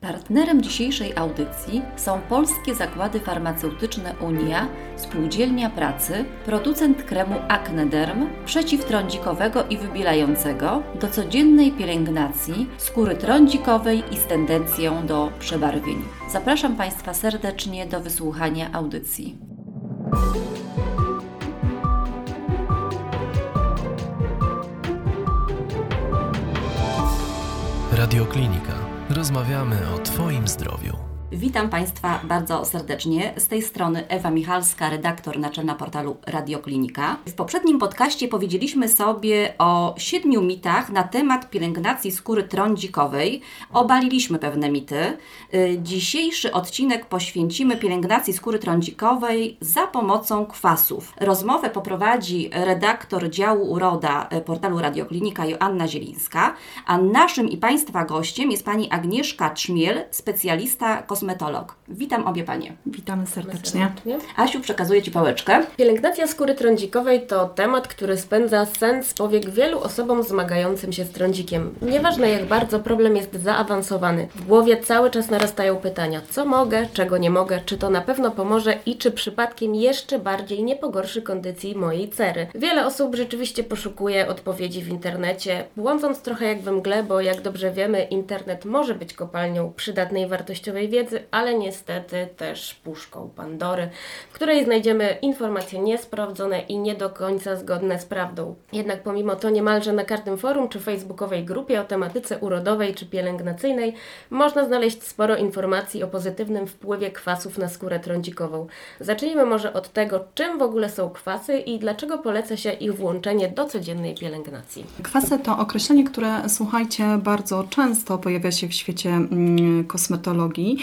Partnerem dzisiejszej audycji są polskie zakłady farmaceutyczne Unia, Spółdzielnia Pracy, producent kremu Acnederm przeciwtrądzikowego i wybielającego do codziennej pielęgnacji skóry trądzikowej i z tendencją do przebarwień. Zapraszam Państwa serdecznie do wysłuchania audycji. Radioklinika. Rozmawiamy o Twoim zdrowiu. Witam Państwa bardzo serdecznie. Z tej strony Ewa Michalska, redaktor naczelna portalu Radioklinika. W poprzednim podcaście powiedzieliśmy sobie o siedmiu mitach na temat pielęgnacji skóry trądzikowej. Obaliliśmy pewne mity. Y, dzisiejszy odcinek poświęcimy pielęgnacji skóry trądzikowej za pomocą kwasów. Rozmowę poprowadzi redaktor działu uroda y, portalu Radioklinika Joanna Zielińska, a naszym i Państwa gościem jest pani Agnieszka Trzmiel, specjalista kosmetyczny kosmetolog. Witam obie Panie. Witamy serdecznie. Asiu, przekazuję Ci pałeczkę. Pielęgnacja skóry trądzikowej to temat, który spędza sens z powiek wielu osobom zmagającym się z trądzikiem. Nieważne jak bardzo problem jest zaawansowany. W głowie cały czas narastają pytania, co mogę, czego nie mogę, czy to na pewno pomoże i czy przypadkiem jeszcze bardziej nie pogorszy kondycji mojej cery. Wiele osób rzeczywiście poszukuje odpowiedzi w internecie, błądząc trochę jak we mgle, bo jak dobrze wiemy, internet może być kopalnią przydatnej, wartościowej wiedzy, wiedzy, ale niestety też puszką Pandory, w której znajdziemy informacje niesprawdzone i nie do końca zgodne z prawdą. Jednak pomimo to niemalże na każdym forum czy facebookowej grupie o tematyce urodowej czy pielęgnacyjnej można znaleźć sporo informacji o pozytywnym wpływie kwasów na skórę trądzikową. Zacznijmy może od tego, czym w ogóle są kwasy i dlaczego poleca się ich włączenie do codziennej pielęgnacji. Kwasy to określenie, które słuchajcie bardzo często pojawia się w świecie mm, kosmetologii.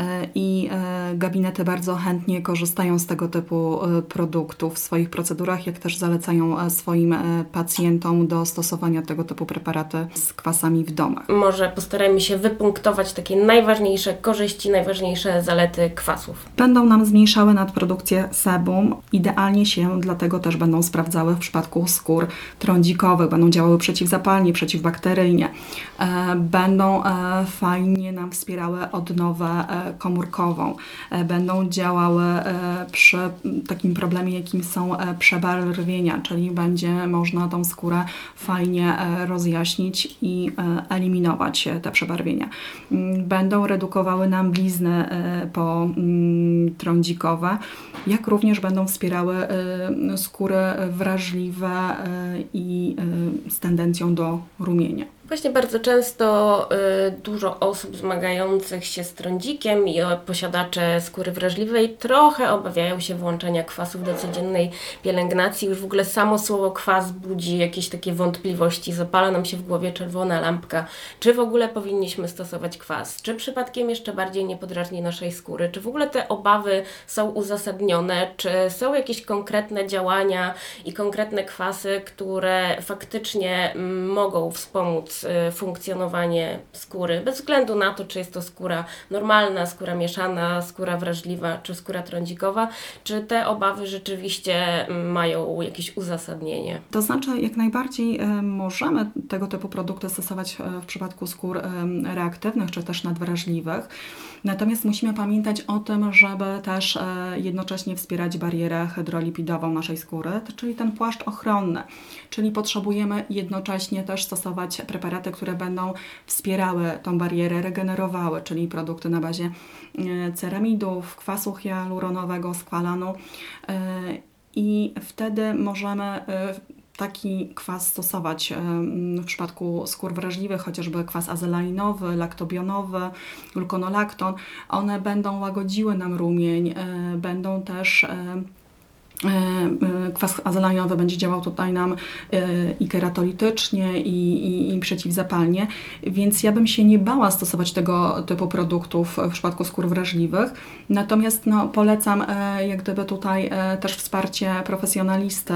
E, i e, gabinety bardzo chętnie korzystają z tego typu e, produktów w swoich procedurach, jak też zalecają swoim pacjentom do stosowania tego typu preparaty z kwasami w domach. Może postarajmy się wypunktować takie najważniejsze korzyści, najważniejsze zalety kwasów. Będą nam zmniejszały nadprodukcję sebum. Idealnie się dlatego też będą sprawdzały w przypadku skór trądzikowych. Będą działały przeciwzapalnie, przeciwbakteryjnie. Będą fajnie nam wspierały odnowę komórkową. E, będą działały e, przy takim problemie, jakim są przebarwienia, czyli będzie można tą skórę fajnie rozjaśnić i eliminować te przebarwienia. Mm, będą redukowały nam blizny po mm, jak również będą wspierały skóry wrażliwe i z tendencją do rumienia. Właśnie bardzo często y, dużo osób zmagających się z trądzikiem i posiadacze skóry wrażliwej trochę obawiają się włączania kwasów do codziennej pielęgnacji. Już w ogóle samo słowo kwas budzi jakieś takie wątpliwości. Zapala nam się w głowie czerwona lampka. Czy w ogóle powinniśmy stosować kwas? Czy przypadkiem jeszcze bardziej nie podrażni naszej skóry? Czy w ogóle te obawy są uzasadnione? Czy są jakieś konkretne działania i konkretne kwasy, które faktycznie mm, mogą wspomóc Y, funkcjonowanie skóry, bez względu na to, czy jest to skóra normalna, skóra mieszana, skóra wrażliwa, czy skóra trądzikowa, czy te obawy rzeczywiście mm, mają jakieś uzasadnienie. To znaczy, jak najbardziej y, możemy tego typu produkty stosować y, w przypadku skór reaktywnych, czy też nadwrażliwych. Natomiast musimy pamiętać o tym, żeby też jednocześnie wspierać barierę hydrolipidową naszej skóry, czyli ten płaszcz ochronny. Czyli potrzebujemy jednocześnie też stosować preparaty preparaty, które będą wspierały tą barierę, regenerowały, czyli produkty na bazie e, ceramidów, kwasu hialuronowego, skwalanu e, i wtedy możemy e, taki kwas stosować w przypadku skór wrażliwych, chociażby kwas azelanowy, laktobionowy, gluconolakton. One będą łagodziły nam rumień, będą też kwas azelaniowy będzie działał tutaj nam e, i keratolitycznie, i, i, i, przeciwzapalnie, więc ja bym się nie bała stosować tego typu produktów w przypadku skór wrażliwych. Natomiast no, polecam jak gdyby tutaj też wsparcie profesjonalisty,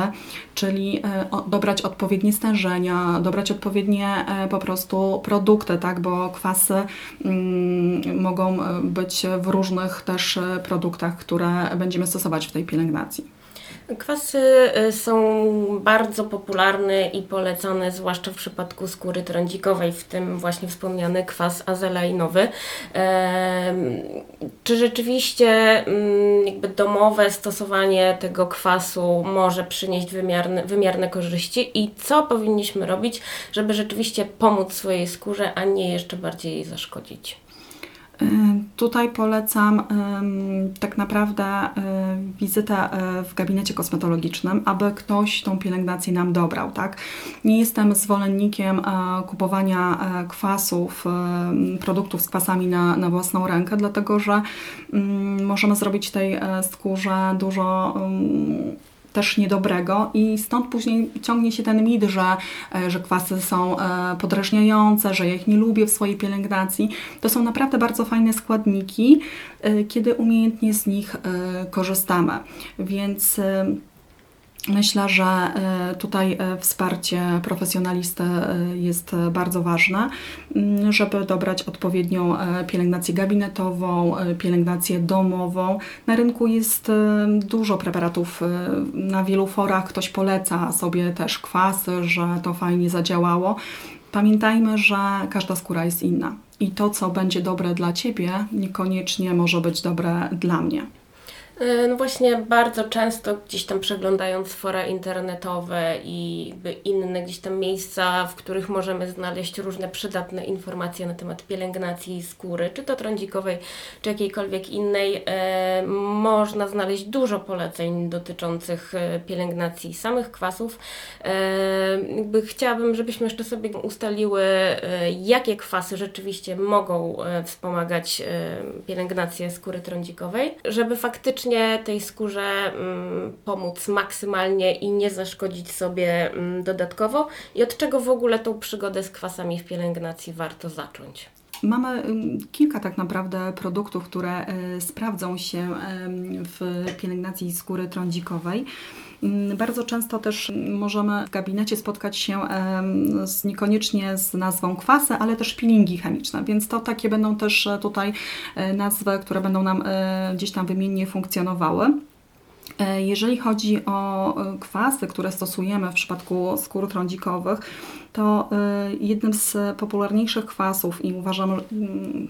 czyli dobrać odpowiednie stężenia, dobrać odpowiednie po prostu produkty, tak, bo kwasy mm, mogą być w różnych też produktach, które będziemy stosować w tej pielęgnacji. Kwasy y, są bardzo popularne i polecane, zwłaszcza w przypadku skóry trądzikowej, w tym właśnie wspomniany kwas azelainowy. Czy rzeczywiście mm, jakby domowe stosowanie tego kwasu może przynieść wymiarne, wymierne korzyści i co powinniśmy robić, żeby rzeczywiście pomóc swojej skórze, a nie jeszcze bardziej jej zaszkodzić? Tutaj polecam tak naprawdę wizytę w gabinecie kosmetologicznym, aby ktoś tą pielęgnację nam dobrał. Tak? Nie jestem zwolennikiem kupowania kwasów, produktów z kwasami na, na własną rękę, dlatego że możemy zrobić tej skórze dużo też niedobrego i stąd później ciągnie się ten mit, że, e, że kwasy są e, podrażniające, że ja ich nie lubię w swojej pielęgnacji. To są naprawdę bardzo fajne składniki, e, kiedy umiejętnie z nich korzystamy. Więc Myślę, że e, tutaj e, wsparcie profesjonalisty jest bardzo ważne, mm, żeby dobrać odpowiednią pielęgnację gabinetową, pielęgnację domową. Na rynku jest dużo preparatów. Na wielu forach ktoś poleca sobie też kwasy, że to fajnie zadziałało. Pamiętajmy, że każda skóra jest inna i to, co będzie dobre dla Ciebie, niekoniecznie może być dobre dla mnie. E, no właśnie bardzo często gdzieś tam przeglądając fora internetowe i inne gdzieś tam miejsca, w których możemy znaleźć różne przydatne informacje na temat pielęgnacji skóry, czy to trądzikowej, czy jakiejkolwiek innej, e, można znaleźć dużo poleceń dotyczących e, pielęgnacji samych kwasów. Jakby chciałabym, żebyśmy jeszcze sobie ustaliły, jakie kwasy rzeczywiście mogą wspomagać pielęgnację skóry trądzikowej, żeby faktycznie faktycznie tej skórze mm, pomóc maksymalnie i nie zaszkodzić sobie mm, dodatkowo i od czego w ogóle tą przygodę z kwasami w pielęgnacji warto zacząć? Mamy kilka tak naprawdę produktów, które y, sprawdzą się w pielęgnacji skóry trądzikowej. Mm, bardzo często też możemy w gabinecie spotkać się z, niekoniecznie z nazwą kwasy, ale też peelingi chemiczne, więc to takie będą też e, tutaj e, nazwy, które będą nam e, gdzieś tam wymiennie funkcjonowały. Jeżeli chodzi o kwasy, które stosujemy w przypadku skór trądzikowych, to y, jednym z popularniejszych kwasów i uważam mm,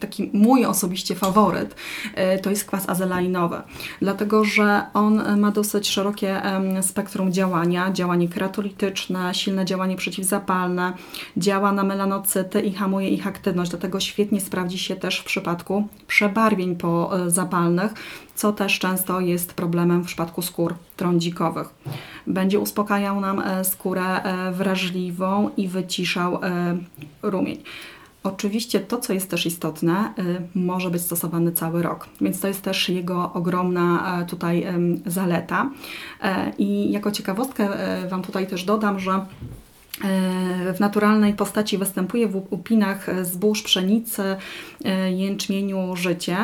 taki mój osobiście faworyt y, to jest kwas azelainowy, dlatego że on ma dosyć szerokie spektrum działania, działanie keratolityczne, silne działanie przeciwzapalne, działa na melanocyty i hamuje ich aktywność, dlatego świetnie sprawdzi się też w przypadku przebarwień pozapalnych, co też często jest problemem w przypadku skór trądzikowych. Będzie uspokajał nam e, skórę e, wrażliwą i wyciszał e, rumień. Oczywiście to, co jest też istotne, może być stosowane cały rok, więc to jest też jego ogromna tutaj zaleta. I jako ciekawostkę Wam tutaj też dodam, że w naturalnej postaci występuje w upinach zbóż, pszenicy, jęczmieniu, życie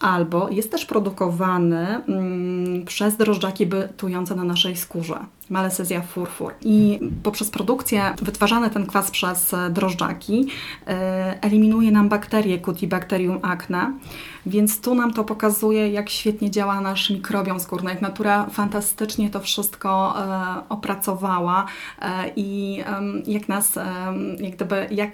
albo jest też produkowany mm, przez drożdżaki bytujące na naszej skórze, Malesezja furfur. I poprzez produkcję wytwarzany ten kwas przez drożdżaki e, eliminuje nam bakterie Cutibacterium acne, więc tu nam to pokazuje, jak świetnie działa nasz mikrobiom skórny, jak natura fantastycznie to wszystko e, opracowała e, i jak nas, jak gdyby, jak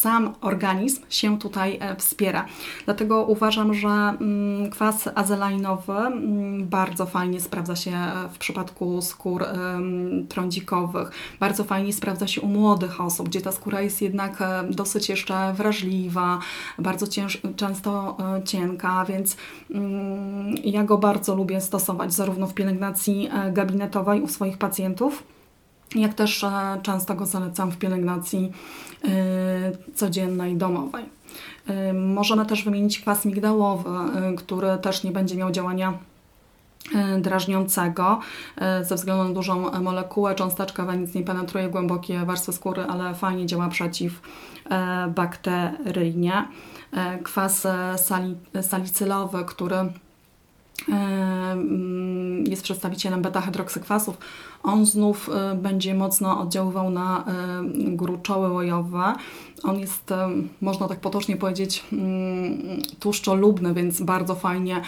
sam organizm się tutaj e, wspiera. Dlatego uważam, że mm, kwas azelainowy mm, bardzo fajnie sprawdza się e, w przypadku skór trądzikowych, bardzo fajnie sprawdza się u młodych osób, gdzie ta skóra jest jednak e, dosyć jeszcze wrażliwa, bardzo cięż, często cienka, więc mm, ja go bardzo lubię stosować zarówno w pielęgnacji gabinetowej u swoich pacjentów, jak też często go zalecam w pielęgnacji y, codziennej, domowej. Y, możemy też wymienić kwas migdałowy, który też nie będzie miał działania drażniącego ze względu na dużą molekułę. Cząsteczka nic nie penetruje głębokie warstwy skóry, ale fajnie działa przeciwbakteryjnie. Kwas salicylowy, który jest przedstawicielem beta-hydroksykwasów, on znów będzie mocno oddziaływał na gruczoły łojowe. On jest, em, można tak potocznie powiedzieć, mm, tłuszczolubny, więc bardzo fajnie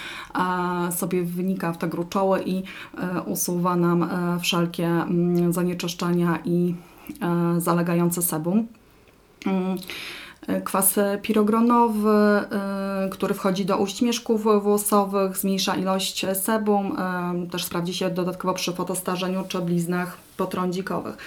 e, sobie wynika w te gruczoły i e, usuwa nam e, wszelkie mm, zanieczyszczenia i e, zalegające sebum. Kwas pirogronowy, y, który wchodzi do ujść mieszków włosowych, zmniejsza ilość sebum, y, też sprawdzi się dodatkowo przy fotostarzeniu czy bliznach potrądzikowych.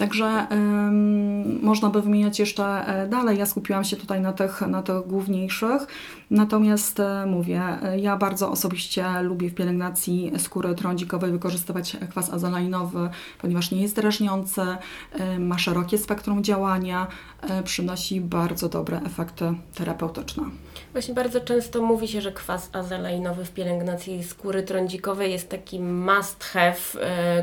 Także ym, można by wymieniać jeszcze e, dalej. Ja skupiłam się tutaj na tych, na tych główniejszych. Natomiast e, mówię, e, ja bardzo osobiście lubię w pielęgnacji skóry trądzikowej wykorzystywać kwas azolainowy, ponieważ nie jest drażniący, ma szerokie spektrum działania, przynosi bardzo dobre efekty terapeutyczne. Właśnie bardzo często mówi się, że kwas azelainowy w pielęgnacji skóry trądzikowej jest taki must have,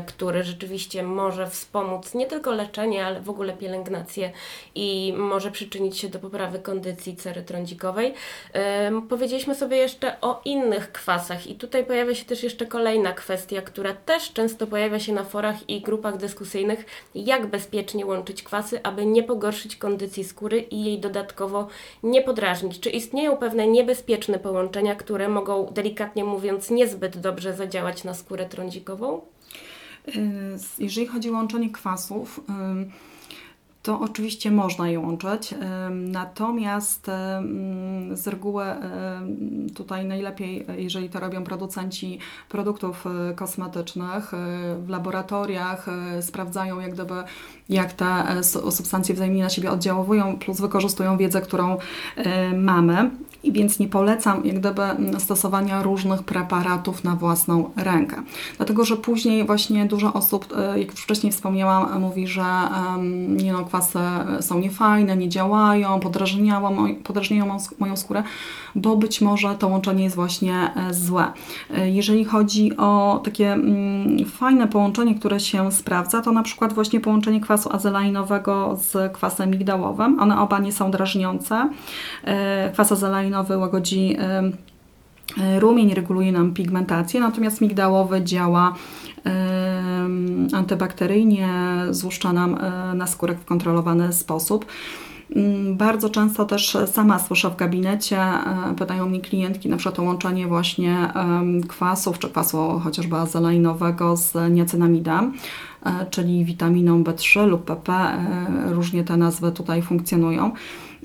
który rzeczywiście może wspomóc nie tylko leczenie, ale w ogóle pielęgnację i może przyczynić się do poprawy kondycji cery trądzikowej. Powiedzieliśmy sobie jeszcze o innych kwasach i tutaj pojawia się też jeszcze kolejna kwestia, która też często pojawia się na forach i grupach dyskusyjnych, jak bezpiecznie łączyć kwasy, aby nie pogorszyć kondycji skóry i jej dodatkowo nie podrażnić. Czy istnieją pewne niebezpieczne połączenia, które mogą, delikatnie mówiąc, niezbyt dobrze zadziałać na skórę trądzikową? Y, Jeżeli chodzi o łączenie kwasów, ym, to oczywiście można je łączyć, ym, natomiast ym, z reguły tutaj najlepiej, jeżeli to robią producenci produktów y, kosmetycznych, y, w laboratoriach y, sprawdzają jak gdyby jak te su- substancje wzajemnie na siebie oddziałują, plus wykorzystują wiedzę, którą y, mamy. I więc nie polecam jak gdyby mm, stosowania różnych preparatów na własną rękę. Dlatego, że później właśnie dużo osób, e, jak już wcześniej wspomniałam, mówi, że nie no, kwasy są niefajne, nie działają, podrażniają, moj- podrażniają moją sk- moją skórę, bo być może to łączenie jest właśnie e, złe. E, Jeżeli chodzi o takie mm, fajne połączenie, które się sprawdza, to na przykład właśnie połączenie kwasu azelainowego z kwasem migdałowym. One oba nie są drażniące. E, Kwas azelainowy łagodzi em, e, rumień, reguluje nam pigmentację, natomiast migdałowy działa em, antybakteryjnie, złuszcza nam e, na skórę w kontrolowany sposób. Mm, Bardzo często też sama słyszę w gabinecie, e, pytają mnie klientki na przykład o łączenie właśnie kwasów, czy kwasu chociażby azelainowego z niacinamidem, e, czyli witaminą B3 lub PP, e, różnie te nazwy tutaj funkcjonują.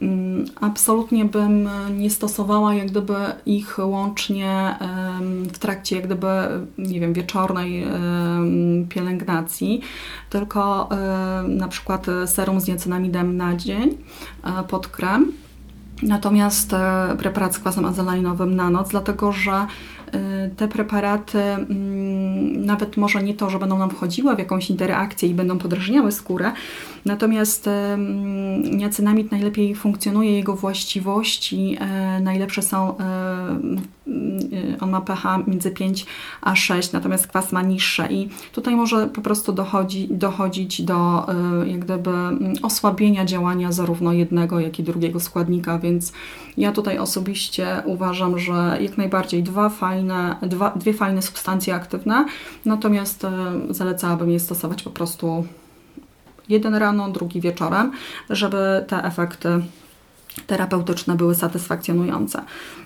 Mm, Absolutnie bym nie stosowała jak gdyby ich łącznie w trakcie jak gdyby, nie wiem, wieczornej pielęgnacji, tylko na przykład serum z niacinamidem na dzień e, pod krem. Natomiast e, preparat z kwasem azelainowym na noc, dlatego że te preparaty mm, nawet może nie to, że będą nam wchodziły w jakąś interakcję i będą podrażniały skórę, natomiast em, niacinamid najlepiej funkcjonuje, jego właściwości e, najlepsze są, mm, on ma pH między 5 a 6, natomiast kwas ma niższe. I tutaj może po prostu dochodzi, dochodzić do e, jak gdyby mm, osłabienia działania zarówno jednego, jak i drugiego składnika, więc ja tutaj osobiście uważam, że jak najbardziej dwa fajne, dwa, dwie fajne substancje aktywne, natomiast e, zalecałabym je stosować po prostu jeden rano, drugi wieczorem, żeby te efekty terapeutyczne były satysfakcjonujące.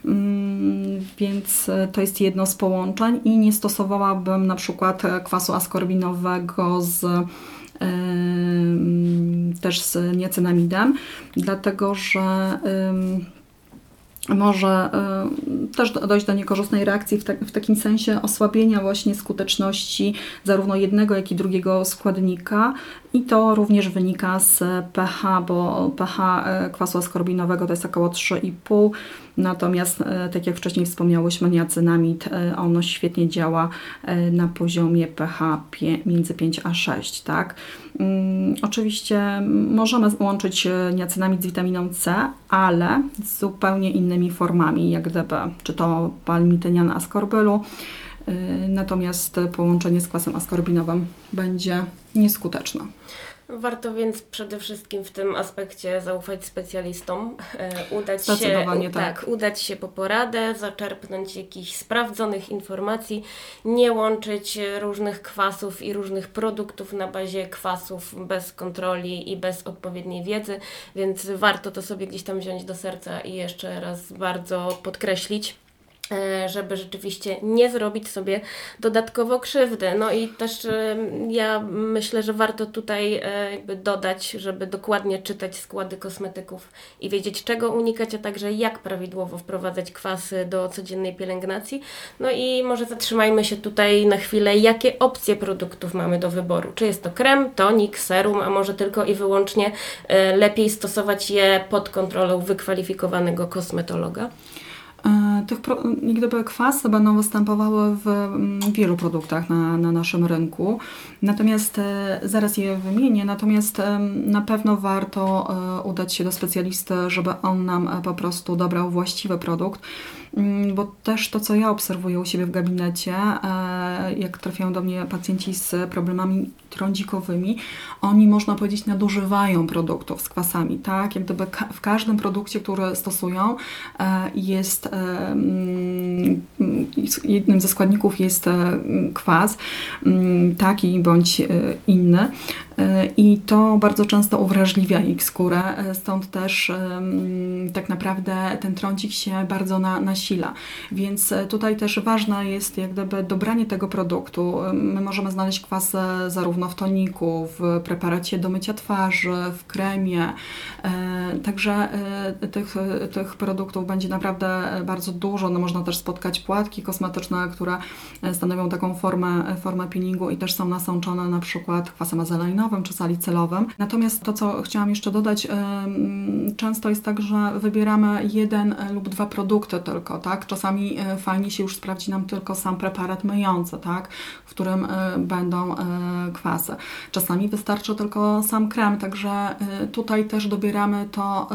Mm, Więc e, to jest jedno z połączeń i nie stosowałabym na przykład e, kwasu askorbinowego z em, też z niacinamidem, dlatego że może y, też do- dojść do niekorzystnej reakcji w, tak, w takim sensie osłabienia właśnie skuteczności zarówno jednego, jak i drugiego składnika. I to również wynika z pH, bo pH y, kwasu askorbinowego to jest około 3,5, natomiast y, tak jak wcześniej wspomniałyśmy, niacynamid, y, ono świetnie działa y, na poziomie pH między 5 a 6, tak? Mm, Oczywiście możemy łączyć e, niacynamid z witaminą C, ale z zupełnie innymi formami, jak gdyby, czy to palmitynian askorbylu, natomiast połączenie z kwasem askorbinowym będzie nieskuteczne. Warto więc przede wszystkim w tym aspekcie zaufać specjalistom, e, udać się, u- tak. udać się po poradę, zaczerpnąć jakichś sprawdzonych informacji, nie łączyć różnych kwasów i różnych produktów na bazie kwasów bez kontroli i bez odpowiedniej wiedzy, więc warto to sobie gdzieś tam wziąć do serca i jeszcze raz bardzo podkreślić. E, Żeby rzeczywiście nie zrobić sobie dodatkowo krzywdy. No i też e, ja myślę, że warto tutaj e, jakby dodać, żeby dokładnie czytać składy kosmetyków i wiedzieć czego unikać, a także jak prawidłowo wprowadzać kwasy do codziennej pielęgnacji. No i może zatrzymajmy się tutaj na chwilę, jakie opcje produktów mamy do wyboru. Czy jest to krem, tonik, serum, a może tylko i wyłącznie lepiej stosować je pod kontrolą wykwalifikowanego kosmetologa? E, Tych gdyby kwasy będą występowały w mm, wielu produktach na, na naszym rynku. Natomiast e, zaraz je wymienię, natomiast em, na pewno warto e, udać się do specjalisty, żeby on nam e, po prostu dobrał właściwy produkt. Mm, Bo też to, co ja obserwuję u siebie w gabinecie, e, jak trafiają do mnie pacjenci z problemami trądzikowymi, oni można powiedzieć nadużywają produktów z kwasami, tak? Jak gdyby w każdym produkcie, który stosują e, e, jest- jednym ze składników jest kwas, taki bądź e, inny i to bardzo często uwrażliwia ich skórę, stąd też tak naprawdę ten trądzik się bardzo na, nasila. Więc tutaj też ważne jest jak gdyby dobranie tego produktu. My możemy znaleźć kwas zarówno w toniku, w preparacie do mycia twarzy, w kremie. E, Także e, tych, tych produktów będzie naprawdę bardzo dużo. No, można też spotkać płatki kosmetyczne, które stanowią taką formę, formę peelingu i też są nasączone na przykład kwasem azeleinowym czy salicylowym. Natomiast to, co chciałam jeszcze dodać, często jest tak, że wybieramy jeden e, lub dwa produkty tylko, tak? Czasami e, fajnie się już sprawdzi nam tylko sam preparat myjący, tak? W którym e, będą kwasy. Czasami wystarczy tylko sam krem, także tutaj też dobieramy to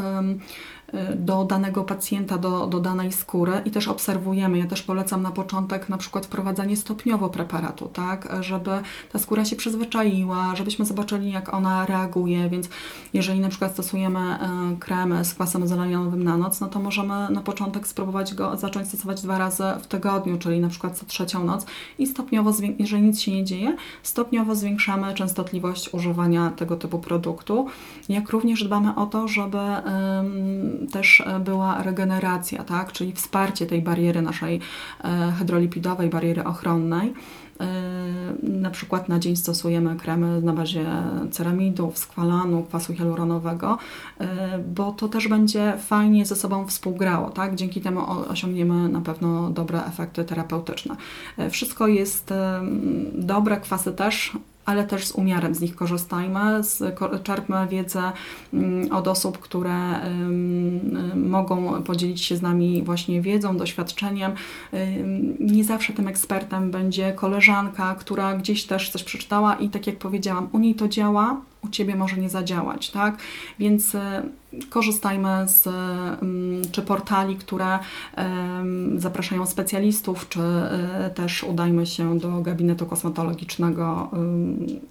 do danego pacjenta, do, do danej skóry i też obserwujemy. Ja też polecam na początek na przykład wprowadzanie stopniowo preparatu, tak, żeby ta skóra się przyzwyczaiła, żebyśmy zobaczyli jak ona reaguje, więc jeżeli na przykład stosujemy e, krem z kwasem zelenionowym na noc, no to możemy na początek spróbować go zacząć stosować dwa razy w tygodniu, czyli na przykład co trzecią noc. I stopniowo, jeżeli nic się nie dzieje, stopniowo zwiększamy częstotliwość używania tego typu produktu, jak również dbamy o to, żeby też e, była regeneracja, tak? czyli wsparcie tej bariery naszej e, hydrolipidowej, bariery ochronnej. E, Na przykład na dzień stosujemy kremy na bazie ceramidów, skwalanu, kwasu hialuronowego, bo to też będzie fajnie ze sobą współgrało. Tak? Dzięki temu osiągniemy na pewno dobre efekty terapeutyczne. Wszystko jest dobre, kwasy też ale też z umiarem z nich korzystajmy, z, czerpmy wiedzę mm, od osób, które mogą podzielić się z nami właśnie wiedzą, doświadczeniem. Nie zawsze tym ekspertem będzie koleżanka, która gdzieś też coś przeczytała i tak jak powiedziałam, u niej to działa, u Ciebie może nie zadziałać, tak? Więc y, korzystajmy z ym, czy portali, które zapraszają specjalistów, czy y, też udajmy się do gabinetu kosmetologicznego,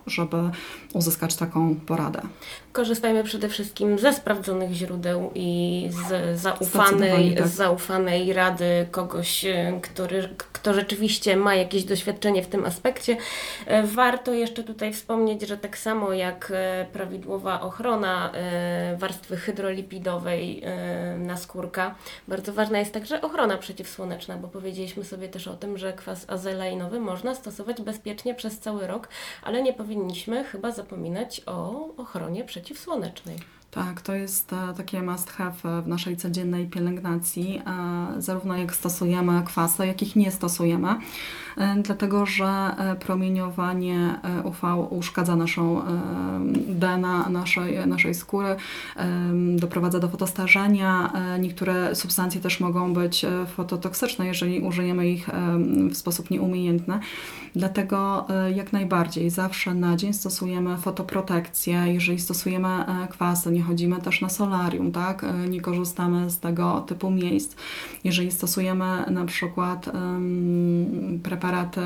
żeby uzyskać taką poradę. Korzystajmy przede wszystkim ze sprawdzonych źródeł i z zaufanej, tak. z zaufanej rady kogoś, e, który, kto rzeczywiście ma jakieś doświadczenie w tym aspekcie. E, Warto jeszcze tutaj wspomnieć, że tak samo jak e, prawidłowa ochrona warstwy hydrolipidowej naskórka, bardzo ważna jest także ochrona przeciwsłoneczna, bo powiedzieliśmy sobie też o tym, że kwas azeleinowy można stosować bezpiecznie przez cały rok, ale nie powinniśmy chyba zapominać o ochronie przeciwsłonecznej przeciwsłonecznej. Tak, to jest e, takie must have e, w naszej codziennej pielęgnacji, zarówno jak stosujemy kwasy, jak ich nie stosujemy, e, dlatego że promieniowanie UV uszkadza naszą DNA naszej, naszej skóry, doprowadza do fotostarzenia. Niektóre substancje też mogą być fototoksyczne, jeżeli użyjemy ich w sposób nieumiejętny. Dlatego jak najbardziej zawsze na dzień stosujemy fotoprotekcję. Jeżeli stosujemy kwasy, nie chodzimy też na solarium, tak? E, nie korzystamy z tego typu miejsc. Jeżeli stosujemy na przykład preparaty,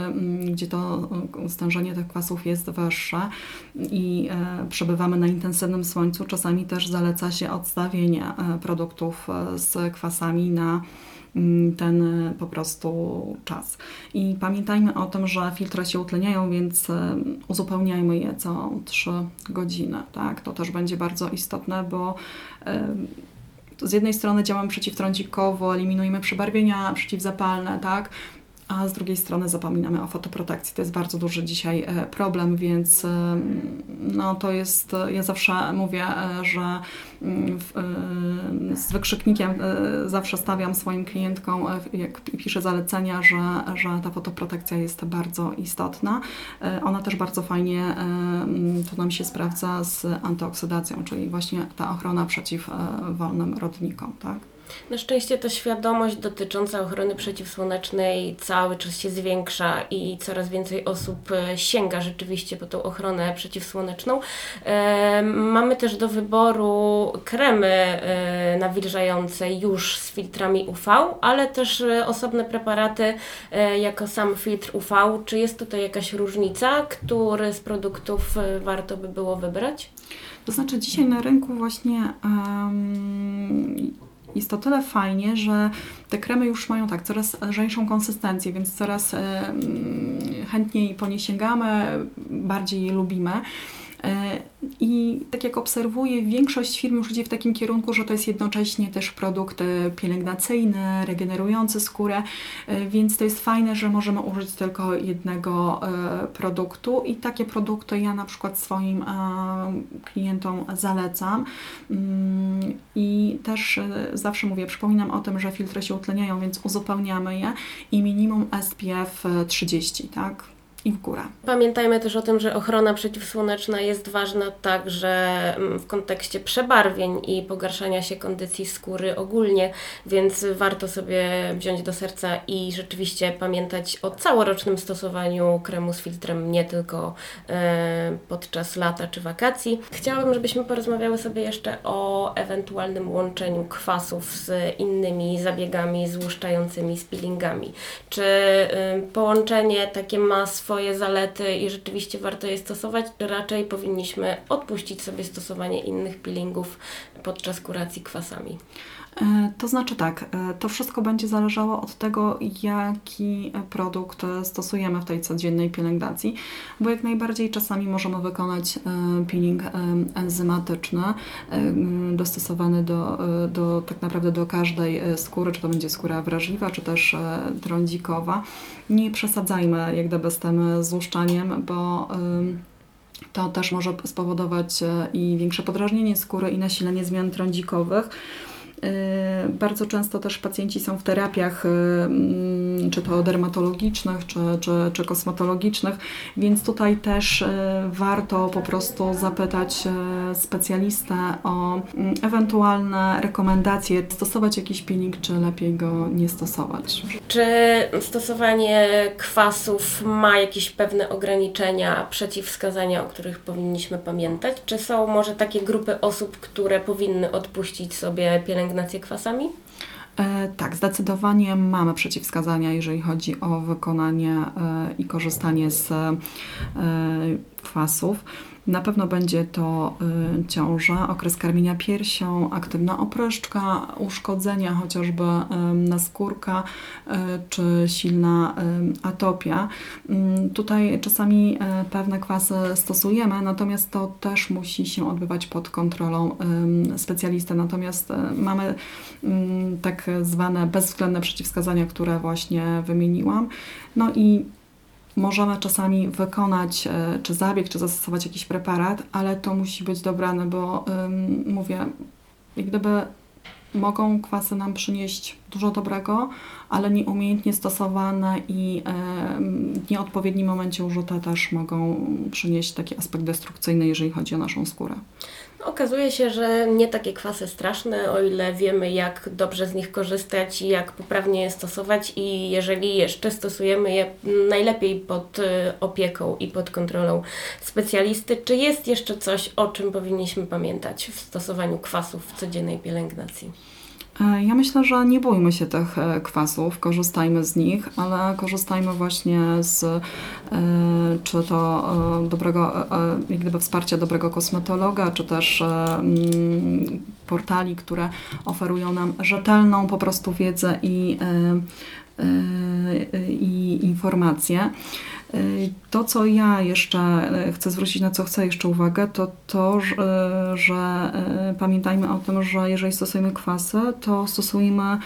gdzie to stężenie tych kwasów jest wyższe i e, przebywamy na intensywnym słońcu, czasami też zaleca się odstawienie e, produktów e, z kwasami na ten e, po prostu czas. I pamiętajmy o tym, że filtry się utleniają, więc e, uzupełniajmy je co 3 godziny. Tak? To też będzie bardzo istotne, bo e, z jednej strony działamy przeciwtrądzikowo, eliminujemy przebarwienia przeciwzapalne, tak? A z drugiej strony zapominamy o fotoprotekcji. To jest bardzo duży dzisiaj e, problem, więc e, no, to jest, ja zawsze mówię, e, że mm, z wykrzyknikiem zawsze stawiam swoim klientkom, jak piszę zalecenia, że, że ta fotoprotekcja jest bardzo istotna. Ona też bardzo fajnie mm, to nam się sprawdza z antyoksydacją, czyli właśnie ta ochrona przeciw wolnym rodnikom. Tak? Na szczęście ta świadomość dotycząca ochrony przeciwsłonecznej cały czas się zwiększa i coraz więcej osób e, sięga rzeczywiście po tą ochronę przeciwsłoneczną. E, mamy też do wyboru kremy e, nawilżające już z filtrami UV, ale też osobne preparaty jako sam filtr UV. Czy jest tutaj jakaś różnica, który z produktów warto by było wybrać? To znaczy dzisiaj na rynku właśnie um, jest to tyle fajnie, że te kremy już mają tak coraz lżejszą konsystencję, więc coraz chętniej po nie sięgamy, bardziej je lubimy. E, I tak jak obserwuję, większość firm już idzie w takim kierunku, że to jest jednocześnie też produkt e, pielęgnacyjny, regenerujący skórę, e, więc to jest fajne, że możemy użyć tylko jednego produktu i takie produkty ja na przykład swoim klientom zalecam. Mm, I też zawsze mówię, przypominam o tym, że filtry się utleniają, więc uzupełniamy je i minimum SPF 30, tak? I w górę. Pamiętajmy też o tym, że ochrona przeciwsłoneczna jest ważna także mm, w kontekście przebarwień i pogarszania się kondycji skóry ogólnie, więc warto sobie wziąć do serca i rzeczywiście pamiętać o całorocznym stosowaniu kremu z filtrem, nie tylko e, podczas lata czy wakacji. Chciałabym, żebyśmy porozmawiały sobie jeszcze o ewentualnym łączeniu kwasów z innymi zabiegami złuszczającymi, z peelingami. Czy e, połączenie takie ma swoje swoje zalety i rzeczywiście warto je stosować, raczej powinniśmy odpuścić sobie stosowanie innych peelingów podczas kuracji kwasami. E, to znaczy tak, e, to wszystko będzie zależało od tego, jaki produkt stosujemy w tej codziennej pielęgnacji, bo jak najbardziej czasami możemy wykonać e, peeling enzymatyczny, dostosowany do, do tak naprawdę do każdej skóry, czy to będzie skóra wrażliwa, czy też trądzikowa. Nie przesadzajmy jak gdyby z tym złuszczaniem, bo to też może spowodować i większe podrażnienie skóry i nasilenie zmian trądzikowych. Y, bardzo często też pacjenci są w terapiach, y, mm, czy to dermatologicznych, czy, czy, czy kosmetologicznych, więc tutaj też y, warto po prostu zapytać specjalistę o mm, ewentualne rekomendacje, stosować jakiś pilnik, czy lepiej go nie stosować. Czy stosowanie kwasów ma jakieś pewne ograniczenia, przeciwwskazania, o których powinniśmy pamiętać? Czy są może takie grupy osób, które powinny odpuścić sobie pielęgnację kwasami? E, tak, zdecydowanie mamy przeciwwskazania, jeżeli chodzi o wykonanie e, i korzystanie z e, kwasów. Na pewno będzie to y, ciąża, okres karmienia piersią, aktywna opryszczka, uszkodzenia chociażby naskórka y, czy silna atopia. Y, tutaj czasami y, pewne kwasy stosujemy, natomiast to też musi się odbywać pod kontrolą specjalisty. Natomiast mamy tak zwane bezwzględne przeciwwskazania, które właśnie wymieniłam. No i Możemy czasami wykonać e, czy zabieg, czy zastosować jakiś preparat, ale to musi być dobrane, bo ym, mówię, jak gdyby mogą kwasy nam przynieść dużo dobrego, ale nieumiejętnie stosowane i w nieodpowiednim momencie użyte też mogą przynieść taki aspekt destrukcyjny, jeżeli chodzi o naszą skórę. Okazuje się, że nie takie kwasy straszne, o ile wiemy, jak dobrze z nich korzystać i jak poprawnie je stosować, i jeżeli jeszcze stosujemy je najlepiej pod y, opieką i pod kontrolą specjalisty. Czy jest jeszcze coś, o czym powinniśmy pamiętać w stosowaniu kwasów w codziennej pielęgnacji? E, Ja myślę, że nie bójmy się tych e, kwasów, korzystajmy z nich, ale korzystajmy właśnie z e, czy to dobrego, jak gdyby wsparcia dobrego kosmetologa, czy też mm, portali, które oferują nam rzetelną po prostu wiedzę i, i informacje. E, To, co ja jeszcze e, chcę zwrócić, na co chcę jeszcze uwagę, to to, że, że e, pamiętajmy o tym, że jeżeli stosujemy kwasy, to stosujmy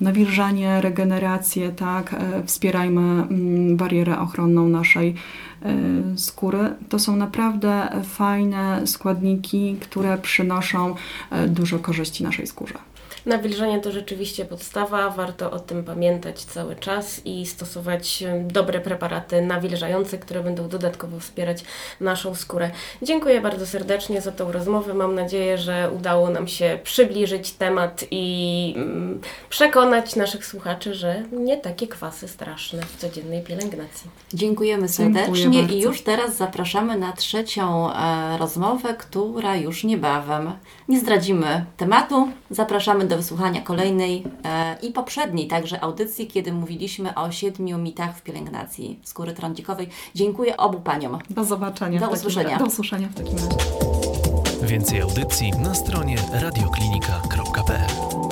nawilżanie, regenerację, tak, wspierajmy mm, barierę ochronną naszej skóry. To są naprawdę fajne składniki, które przynoszą dużo korzyści naszej skórze. Nawilżenie to rzeczywiście podstawa, warto o tym pamiętać cały czas i stosować em, dobre preparaty nawilżające, które będą dodatkowo wspierać naszą skórę. Dziękuję bardzo serdecznie za tą rozmowę. Mam nadzieję, że udało nam się przybliżyć temat i mm, przekonać naszych słuchaczy, że nie takie kwasy straszne w codziennej pielęgnacji. Dziękujemy Dziękuję serdecznie bardzo. i już teraz zapraszamy na trzecią e, rozmowę, która już niebawem. Nie zdradzimy tematu, zapraszamy do wysłuchania kolejnej e, i poprzedniej także audycji, kiedy mówiliśmy o siedmiu mitach w pielęgnacji skóry trądzikowej. Dziękuję obu paniom. Do zobaczenia. Do usłyszenia. Do usłyszenia w takim razie. Więcej audycji na stronie radioklinika.pl